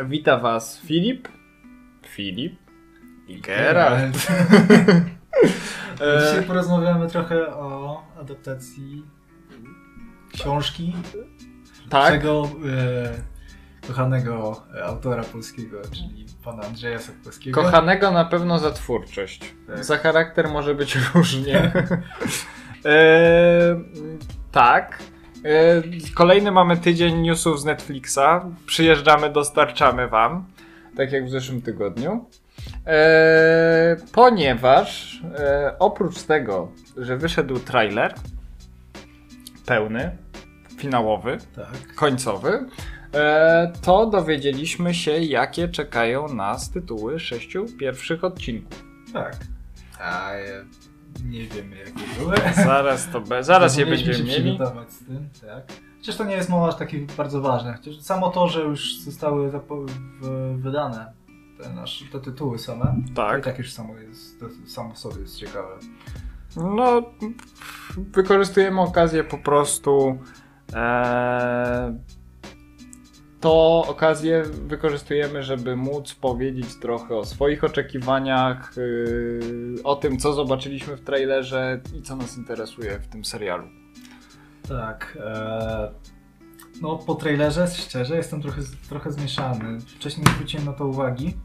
Wita Was Filip, Filip i Geralt. Dzisiaj porozmawiamy trochę o adaptacji książki tak? naszego e, kochanego autora polskiego, czyli pana Andrzeja Sapkowskiego. Kochanego na pewno za twórczość. Tak. Za charakter może być różnie. e, tak. E, kolejny mamy tydzień newsów z Netflixa. Przyjeżdżamy, dostarczamy wam. Tak jak w zeszłym tygodniu. E, ponieważ e, oprócz tego, że wyszedł trailer pełny, finałowy, Tak. końcowy, e, to dowiedzieliśmy się, jakie czekają nas tytuły sześciu pierwszych odcinków. Tak. A nie wiemy jakie były. Zaraz to be, zaraz je będziemy się mieli. przygotować z tym, tak. Chociaż to nie jest mowa aż takie bardzo ważne. Chociaż samo to, że już zostały wydane te, nasze, te tytuły same, to i Tak. tak już samo, jest, to samo w sobie jest ciekawe. No, wykorzystujemy okazję po prostu. E, to okazję wykorzystujemy, żeby móc powiedzieć trochę o swoich oczekiwaniach, y, o tym, co zobaczyliśmy w trailerze i co nas interesuje w tym serialu. Tak. E, no po trailerze, szczerze, jestem trochę, trochę zmieszany. Wcześniej nie zwróciłem na to uwagi,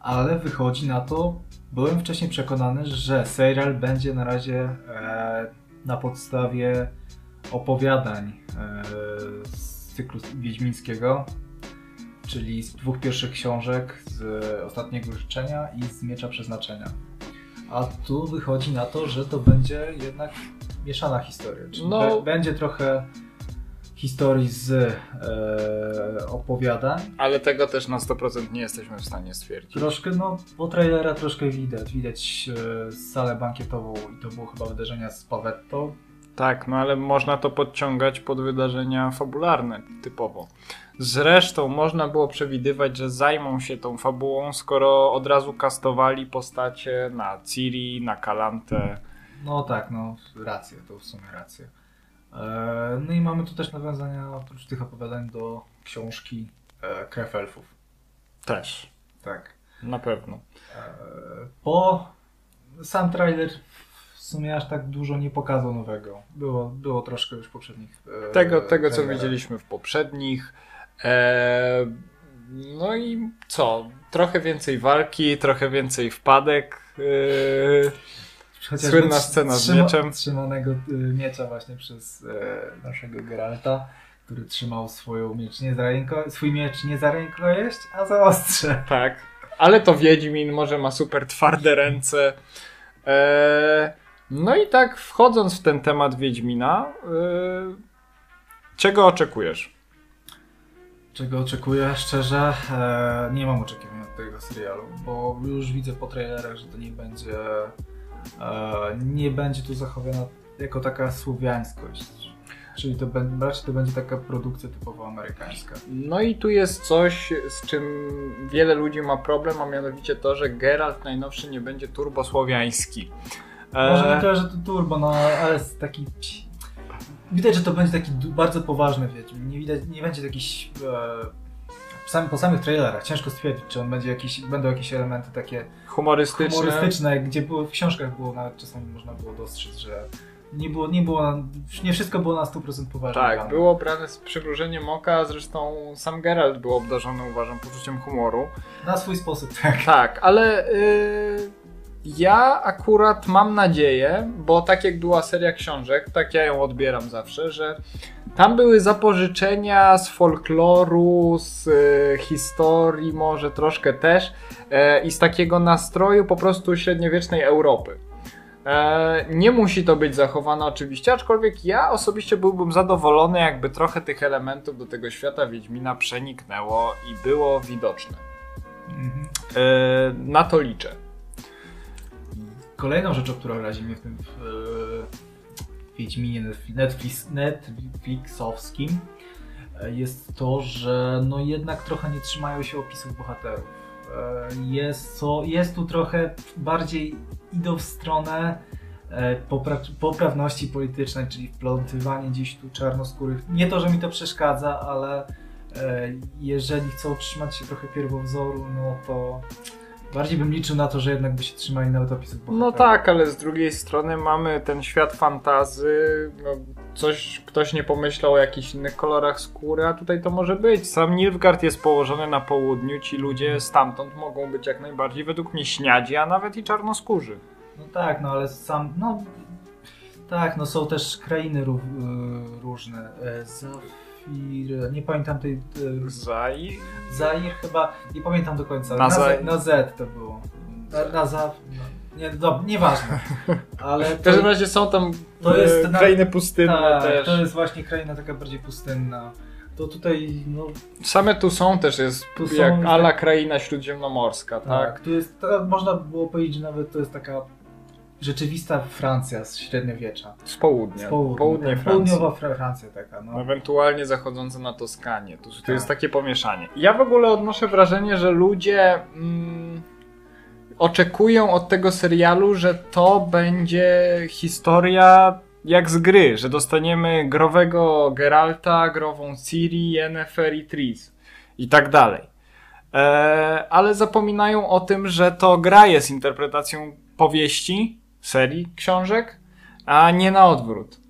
ale wychodzi na to, byłem wcześniej przekonany, że serial będzie na razie e, na podstawie opowiadań e, z cyklu Wiedźmińskiego, czyli z dwóch pierwszych książek, z Ostatniego Życzenia i z Miecza Przeznaczenia. A tu wychodzi na to, że to będzie jednak mieszana historia. Czyli No. będzie trochę historii z e, opowiadań. Ale tego też na 100% nie jesteśmy w stanie stwierdzić. Troszkę, no, po trailera troszkę widać. Widać e, salę bankietową i to było chyba wydarzenia z Pawettą. Tak, no ale można to podciągać pod wydarzenia fabularne typowo. Zresztą można było przewidywać, że zajmą się tą fabułą, skoro od razu kastowali postacie na Ciri, na Kalantę. No tak, no, rację, to w sumie rację. E, no i mamy tu też nawiązania oprócz tych opowiadań do książki e, Krew Elfów. Też, Tak. na pewno. E, Po sam trailer w sumie aż tak dużo nie pokazał nowego. Było, było troszkę już poprzednich. e, Tego, tego co widzieliśmy w poprzednich. Eee, no i co? Trochę więcej walki, trochę więcej wpadek. Chociażby Słynna trz- scena z mieczem. Trzymanego y, miecza właśnie przez e, naszego Geralta, który trzymał swoją miecz nie za ręko, swój miecz nie za rękojeść, a za ostrze. Tak, ale to Wiedźmin, może ma super twarde ręce. Eee, no i tak wchodząc w ten temat Wiedźmina, eee, czego oczekujesz? Czego oczekuję szczerze? E, nie mam oczekiwań od tego serialu, bo już widzę po trailerach, że to nie będzie e, nie będzie tu zachowana jako taka słowiańskość. Czyli to będzie, raczej to będzie taka produkcja typowo amerykańska. No i tu jest coś, z czym wiele ludzi ma problem, a mianowicie to, że Geralt najnowszy nie będzie turbosłowiański. Eee, Może nie tyle, że to turbo, no ale jest taki. Widać, że to będzie taki bardzo poważny Wiedźmin. Nie widać, nie będzie jakiś. E, sam, po samych trailerach ciężko stwierdzić, czy on będzie jakiś, będą jakieś elementy takie humorystyczny. humorystyczne, gdzie było, w książkach było nawet czasami można było dostrzec, że nie było, nie było, nie wszystko było na 100% poważnie. Tak, było brane z przymrużeniem oka, zresztą sam Geralt był obdarzony, uważam, poczuciem humoru. Na swój sposób, tak. Tak, ale y, ja akurat mam nadzieję, bo tak jak była seria książek, tak ja ją odbieram zawsze, że tam były zapożyczenia z folkloru, z y, historii może troszkę też y, i z takiego nastroju po prostu średniowiecznej Europy. E, Nie musi to być zachowane oczywiście, aczkolwiek ja osobiście byłbym zadowolony, jakby trochę tych elementów do tego świata Wiedźmina przeniknęło i było widoczne. Mhm. Na to liczę. Kolejną rzeczą, która razi mnie w tym w, e, Wiedźminie Netflix, Netflixowskim e, jest to, że no jednak trochę nie trzymają się opisów bohaterów. E, Jest, co, jest tu trochę bardziej idą w stronę popra- poprawności politycznej, czyli wplątywanie gdzieś tu czarnoskórych. Nie to, że mi to przeszkadza, ale jeżeli chcą trzymać się trochę pierwowzoru, no to bardziej bym liczył na to, że jednak by się trzymali na opisów No tak, ale z drugiej strony mamy ten świat fantazy, no coś, ktoś nie pomyślał o jakichś innych kolorach skóry, a tutaj to może być. Sam Nilfgaard jest położony na południu, ci ludzie stamtąd mogą być jak najbardziej według mnie śniadzi, a nawet i czarnoskórzy. No tak, no ale sam, no tak, no są też krainy ró- y, różne. E, Zafir, nie pamiętam tej... y, Zai? Zair chyba, nie pamiętam do końca. Na Na, Z, na Z to było. Na, na za, no, nie, do, nieważne. Ale W każdym razie są tam To e, jest na- krainy pustynne tak, też. to jest właśnie kraina taka bardziej pustynna. To tutaj, no Same tu są też, jest Tu są jak już ala tak- kraina śródziemnomorska, tak? tak, tu jest, to można było powiedzieć, że nawet to jest taka rzeczywista Francja z średniowiecza. Z południa. Z południa, Południe tak, Francji. Południowa Fra- Francja taka, no. Ewentualnie zachodzące na Toskanię. To, to Tak. jest takie pomieszanie. Ja w ogóle odnoszę wrażenie, że ludzie mm, oczekują od tego serialu, że to będzie historia jak z gry, że dostaniemy growego Geralta, grową Ciri, Yennefer i Tris i tak dalej. E, ale zapominają o tym, że to gra jest interpretacją powieści, serii książek, a nie na odwrót.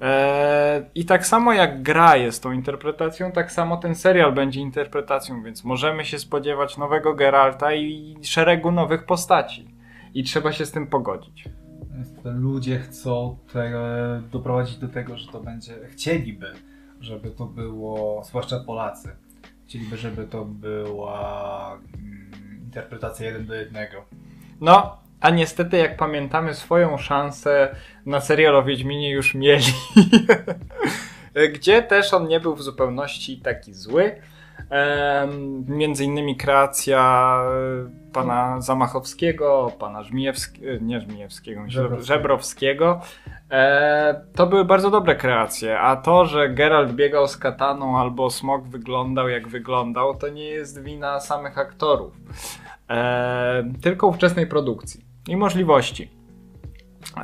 Eee, I tak samo jak gra jest tą interpretacją, tak samo ten serial będzie interpretacją, więc możemy się spodziewać nowego Geralta i szeregu nowych postaci. I trzeba się z tym pogodzić. Ludzie chcą te, doprowadzić do tego, że to będzie. Chcieliby, żeby to było, zwłaszcza Polacy, chcieliby, żeby to była mm, interpretacja jeden do jednego. No, a niestety, jak pamiętamy, swoją szansę na serial o Wiedźminie już mieli. Gdzie też on nie był w zupełności taki zły. Em, między innymi kreacja e, pana Zamachowskiego, pana Żmijewskiego, nie Żmijewskiego, Żebrowskiego. Żebrowskiego. E, to były bardzo dobre kreacje, a to, że Geralt biegał z kataną albo Smok wyglądał jak wyglądał, to nie jest wina samych aktorów. E, tylko ówczesnej produkcji i możliwości.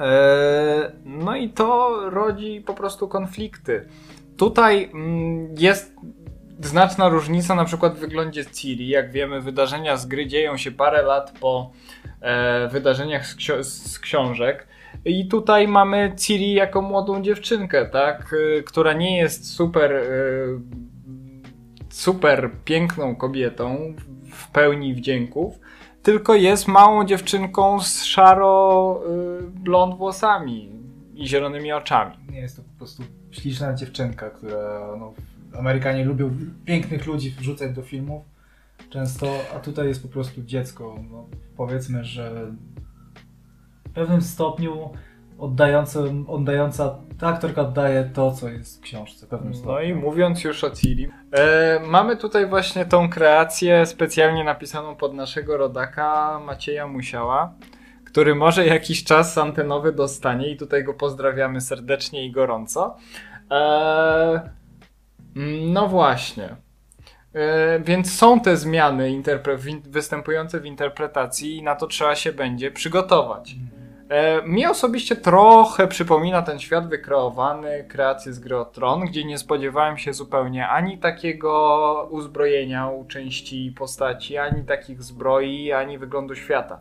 E, no i to rodzi po prostu konflikty. Tutaj mm, jest znaczna różnica na przykład w wyglądzie Ciri. Jak wiemy, wydarzenia z gry dzieją się parę lat po e, wydarzeniach z, ksio- z książek. I tutaj mamy Ciri jako młodą dziewczynkę, tak? E, która nie jest super super piękną kobietą w pełni wdzięków, tylko jest małą dziewczynką z szaro y, blond włosami i zielonymi oczami. Nie jest to po prostu śliczna dziewczynka, która. No, Amerykanie lubią pięknych ludzi wrzucać do filmów często, a tutaj jest po prostu dziecko. No, powiedzmy, że w pewnym stopniu oddająca, oddająca, ta aktorka oddaje to, co jest w książce. W pewnym stopniu. No i mówiąc już o Ciri, e, mamy tutaj właśnie tą kreację specjalnie napisaną pod naszego rodaka Macieja Musiała, który może jakiś czas antenowy dostanie i tutaj go pozdrawiamy serdecznie i gorąco. E, no właśnie. E, więc są te zmiany występujące w interpretacji i na to trzeba się będzie przygotować. E, mi osobiście trochę przypomina ten świat wykreowany, kreację z gry Tron, gdzie nie spodziewałem się zupełnie ani takiego uzbrojenia u części postaci, ani takich zbroi, ani wyglądu świata.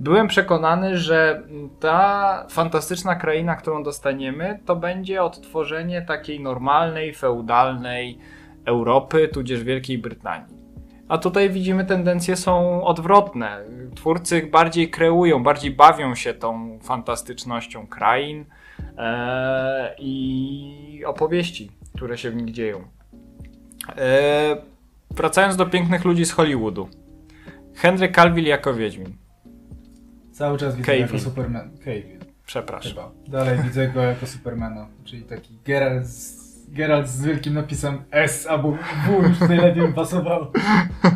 Byłem przekonany, że ta fantastyczna kraina, którą dostaniemy, to będzie odtworzenie takiej normalnej, feudalnej Europy, tudzież Wielkiej Brytanii. A tutaj widzimy tendencje są odwrotne. Twórcy bardziej kreują, bardziej bawią się tą fantastycznością krain e, i opowieści, które się w nich dzieją. E, wracając do pięknych ludzi z Hollywoodu. Henry Cavill jako Wiedźmin. Cały czas widzę jako Superman. Cavill. Przepraszam. Chyba. Dalej widzę go jako Supermana, czyli taki Geralt z, Geralt z wielkim napisem S albo W już najlepiej pasował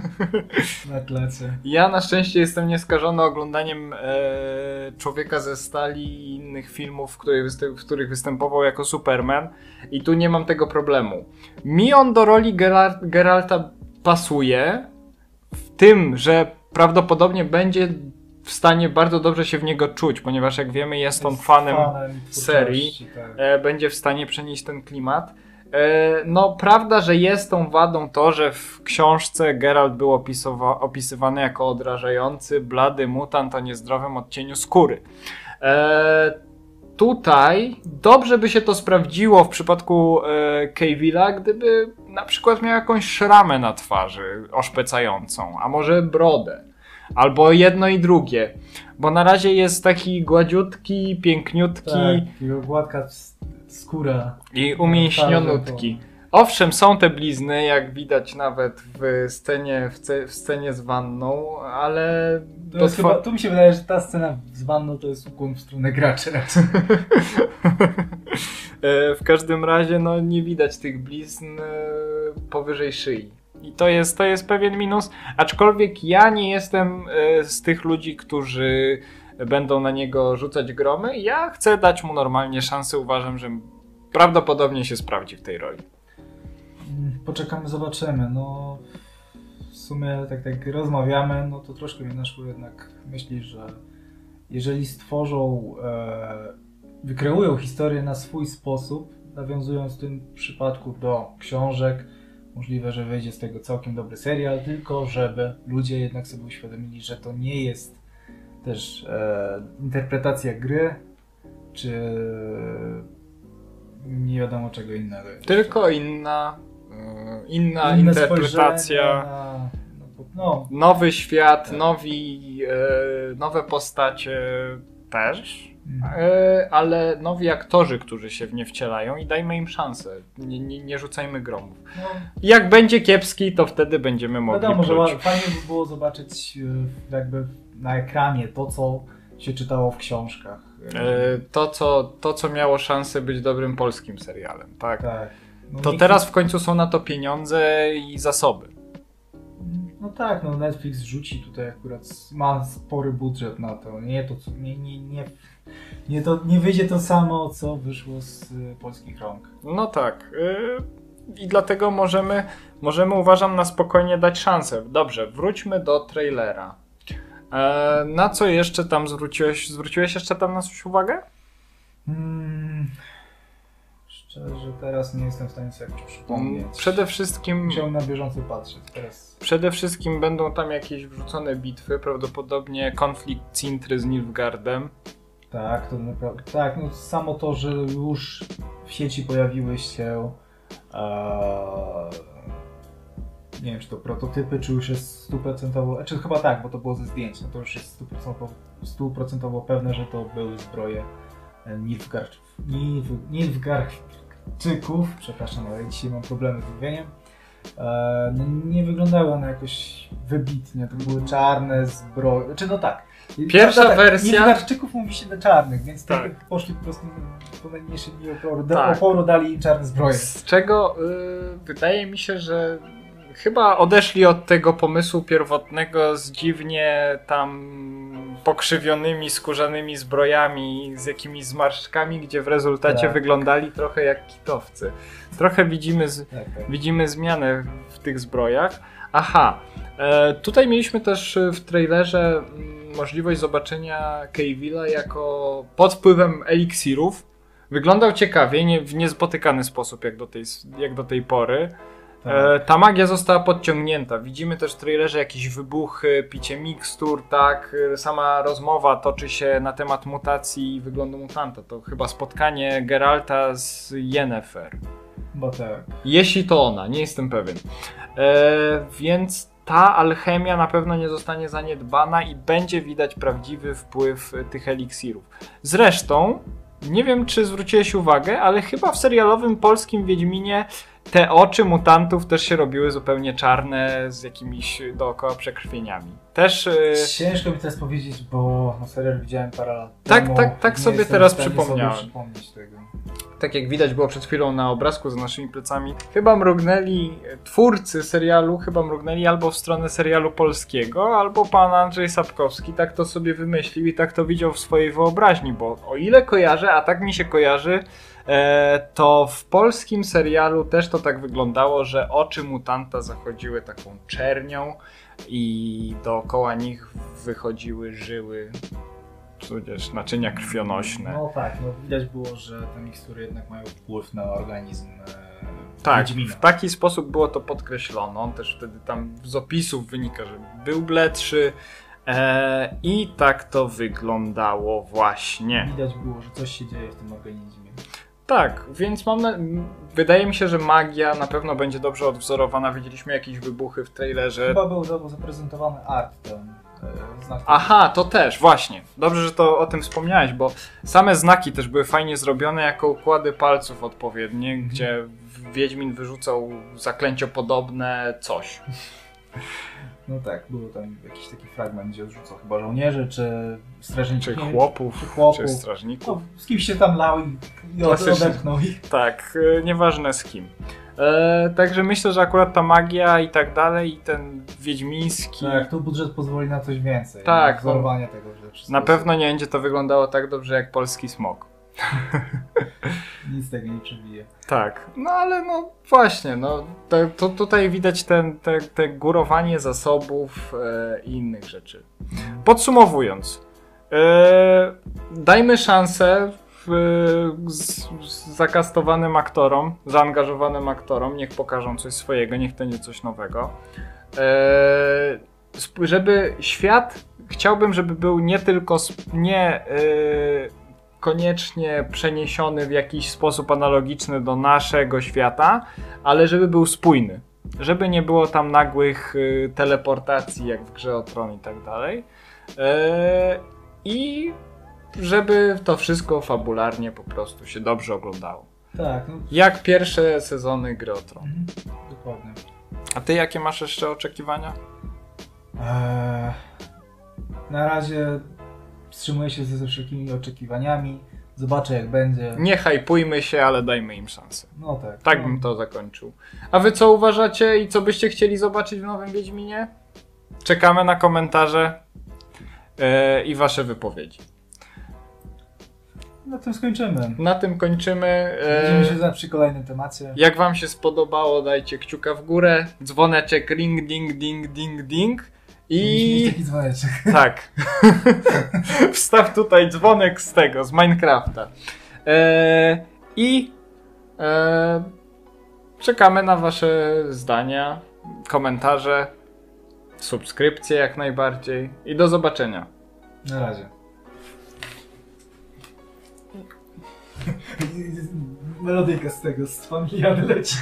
na klecie. Ja na szczęście jestem nieskażony oglądaniem e, Człowieka ze Stali i innych filmów, w których, w których występował jako Superman i tu nie mam tego problemu. Mi on do roli Geralt, Geralta pasuje w tym, że prawdopodobnie będzie w stanie bardzo dobrze się w niego czuć, ponieważ jak wiemy jest on fanem twórczości, serii. Tak. e, będzie w stanie przenieść ten klimat. E, no, prawda, że jest tą wadą to, że w książce Geralt był opisowa- opisywany jako odrażający, blady mutant o niezdrowym odcieniu skóry. E, tutaj dobrze by się to sprawdziło w przypadku e, Cavilla, gdyby na przykład miał jakąś szramę na twarzy oszpecającą, a może brodę. Albo jedno i drugie. Bo na razie jest taki gładziutki, piękniutki Tak, gładka skóra. i umięśnioniutki. Owszem, są te blizny, jak widać nawet w scenie, w, ce, w scenie z wanną, ale To to chyba, tu mi się wydaje, że ta scena z wanną to jest ukłon w stronę graczy. E, w każdym razie no, nie widać tych blizn e, powyżej szyi. I to jest, to jest pewien minus, aczkolwiek ja nie jestem e, z tych ludzi, którzy będą na niego rzucać gromy. Ja chcę dać mu normalnie szansę, uważam, że prawdopodobnie się sprawdzi w tej roli. Poczekamy, zobaczymy. No w sumie tak tak rozmawiamy, no to troszkę mi naszło jednak myśli, że jeżeli stworzą, e, wykreują historię na swój sposób, nawiązując w tym przypadku do książek, możliwe, że wyjdzie z tego całkiem dobry serial, tylko żeby ludzie jednak sobie uświadomili, że to nie jest też e, interpretacja gry, czy nie wiadomo czego innego. Tylko inna, e, inna Inne interpretacja. Na, no, no, Nowy świat, nowi, e, nowe postacie też, ale nowi aktorzy, którzy się w nie wcielają i dajmy im szansę. Nie, nie, nie rzucajmy gromów. no, Jak będzie kiepski, to wtedy będziemy mogli wiadomo, że ła- fajnie by było zobaczyć e, jakby na ekranie to, co się czytało w książkach. E, to, co, to, co miało szansę być dobrym polskim serialem, tak? tak. No, To teraz w końcu są na to pieniądze i zasoby. No tak, no Netflix rzuci tutaj akurat, ma spory budżet na to. Nie to, nie, nie, nie, nie, to, nie wyjdzie to samo, co wyszło z y, polskich rąk. No tak. Yy, I dlatego możemy, możemy, uważam, na spokojnie dać szansę. Dobrze, wróćmy do trailera. E, na co jeszcze tam zwróciłeś? Zwróciłeś jeszcze tam na coś uwagę? Hmm, szczerze, teraz nie jestem w stanie sobie jakoś przypomnieć. Mm, Przede wszystkim, Musiałem na bieżąco patrzeć. Teraz przede wszystkim będą tam jakieś wrzucone bitwy, prawdopodobnie konflikt Cintry z Nilfgaardem. Tak, to naprawdę. Tak, no samo to, że już w sieci pojawiły się. E, nie wiem, czy to prototypy, czy już jest stuprocentowo. Czy chyba tak, bo to było ze zdjęć. No to już jest stuprocentowo, stuprocentowo pewne, że to były zbroje e, Nilfgaard, Nilf. Przepraszam, ale dzisiaj mam problemy z mówieniem. E, no, nie wyglądały one jakoś wybitnie. To były czarne zbroje. Czy no tak. Pierwsza tak, wersja- Nilfgaardczyków mówi się na czarnych, więc tak, Tak. poszli po prostu po najmniejszej linii oporu, Tak. oporu dali im czarne zbroje. Z czego y, wydaje mi się, że chyba odeszli od tego pomysłu pierwotnego z dziwnie tam pokrzywionymi, skórzanymi zbrojami, z jakimiś zmarszczkami, gdzie w rezultacie Tak. wyglądali trochę jak kitowcy. Trochę widzimy, z, Tak, tak. widzimy zmianę w tych zbrojach. Aha, e, tutaj mieliśmy też w trailerze mm, możliwość zobaczenia Cavilla jako pod wpływem eliksirów. Wyglądał ciekawie, nie, w niespotykany sposób jak do tej, jak do tej pory. Tak. E, ta magia została podciągnięta. Widzimy też w trailerze jakieś wybuchy, picie mikstur, tak. E, Sama rozmowa toczy się na temat mutacji i wyglądu mutanta. To chyba spotkanie Geralta z Yennefer. Bo tak. Jeśli to ona, nie jestem pewien. E, więc ta alchemia na pewno nie zostanie zaniedbana i będzie widać prawdziwy wpływ tych eliksirów. Zresztą, nie wiem czy zwróciłeś uwagę, ale chyba w serialowym polskim Wiedźminie te oczy mutantów też się robiły zupełnie czarne z jakimiś dookoła przekrwieniami. Też. e, Ciężko mi teraz powiedzieć, bo no, serial widziałem parę lat Tak, temu. tak, tak sobie teraz przypomniałem. Sobie przypomnieć tego. tak jak widać było przed chwilą na obrazku za naszymi plecami, chyba mrugnęli twórcy serialu, chyba mrugnęli albo w stronę serialu polskiego, albo pan Andrzej Sapkowski tak to sobie wymyślił i tak to widział w swojej wyobraźni, bo o ile kojarzę, a tak mi się kojarzy, to w polskim serialu też to tak wyglądało, że oczy mutanta zachodziły taką czernią i dookoła nich wychodziły żyły, tudzież naczynia krwionośne. No tak, no widać było, że te mikstury jednak mają wpływ na organizm e, Tak, Wiedźmina. w taki sposób było to podkreślone. On też wtedy tam z opisów wynika, że był bledszy. E, I tak to wyglądało właśnie. Widać było, że coś się dzieje w tym organizmie. Tak, więc mam na... wydaje mi się, że magia na pewno będzie dobrze odwzorowana. Widzieliśmy jakieś wybuchy w trailerze. Chyba był za- zaprezentowany art ten e. Aha, to też, właśnie. Dobrze, że to o tym wspomniałeś, bo same znaki też były fajnie zrobione jako układy palców odpowiednie, gdzie Wiedźmin wyrzucał zaklęciopodobne coś. No tak, był tam jakiś taki fragment, gdzie odrzucał chyba żołnierzy, czy strażników. Czy chłopów, czy chłopów. czy strażników. No, z kimś się tam lał i, odepchnął ich. Tak, e, nieważne z kim. E, także myślę, że akurat ta magia i tak dalej, i ten wiedźmiński. Tak, tu budżet pozwoli na coś więcej. Tak, Na wzorowanie tego, Na pewno nie będzie to wyglądało tak dobrze jak polski smok. Nic tego nie przebije. Tak, no ale no właśnie, no to, to tutaj widać ten, te, te górowanie zasobów e, i innych rzeczy. Podsumowując, e, dajmy szansę z, zakastowanym aktorom, zaangażowanym aktorom, niech pokażą coś swojego, niech to nie coś nowego. E, żeby świat, chciałbym, żeby był nie tylko, sp- nie e, koniecznie przeniesiony w jakiś sposób analogiczny do naszego świata, ale żeby był spójny. Żeby nie było tam nagłych y, teleportacji, jak w grze o Tron i tak dalej. E, I żeby to wszystko fabularnie po prostu się dobrze oglądało. Tak, no, Jak pierwsze sezony gry o Tron. mhm, dokładnie. A ty jakie masz jeszcze oczekiwania? Eee, na razie wstrzymuję się ze wszelkimi oczekiwaniami. Zobaczę jak będzie. Nie hypujmy się, ale dajmy im szansę. No tak. Tak no, bym to zakończył. A wy co uważacie i co byście chcieli zobaczyć w nowym Wiedźminie? Czekamy na komentarze e, i wasze wypowiedzi. Na tym skończymy. Na tym kończymy. Widzimy się E, za- przy kolejnym temacie. jak wam się spodobało, dajcie kciuka w górę, dzwoneczek ring ding ding ding ding i taki dzwoneczek. tak. Wstaw tutaj dzwonek z tego, z Minecrafta. E, I e, czekamy na wasze zdania, komentarze, subskrypcje jak najbardziej i do zobaczenia. Na razie. Melodyjka z tego, z Familiady leci.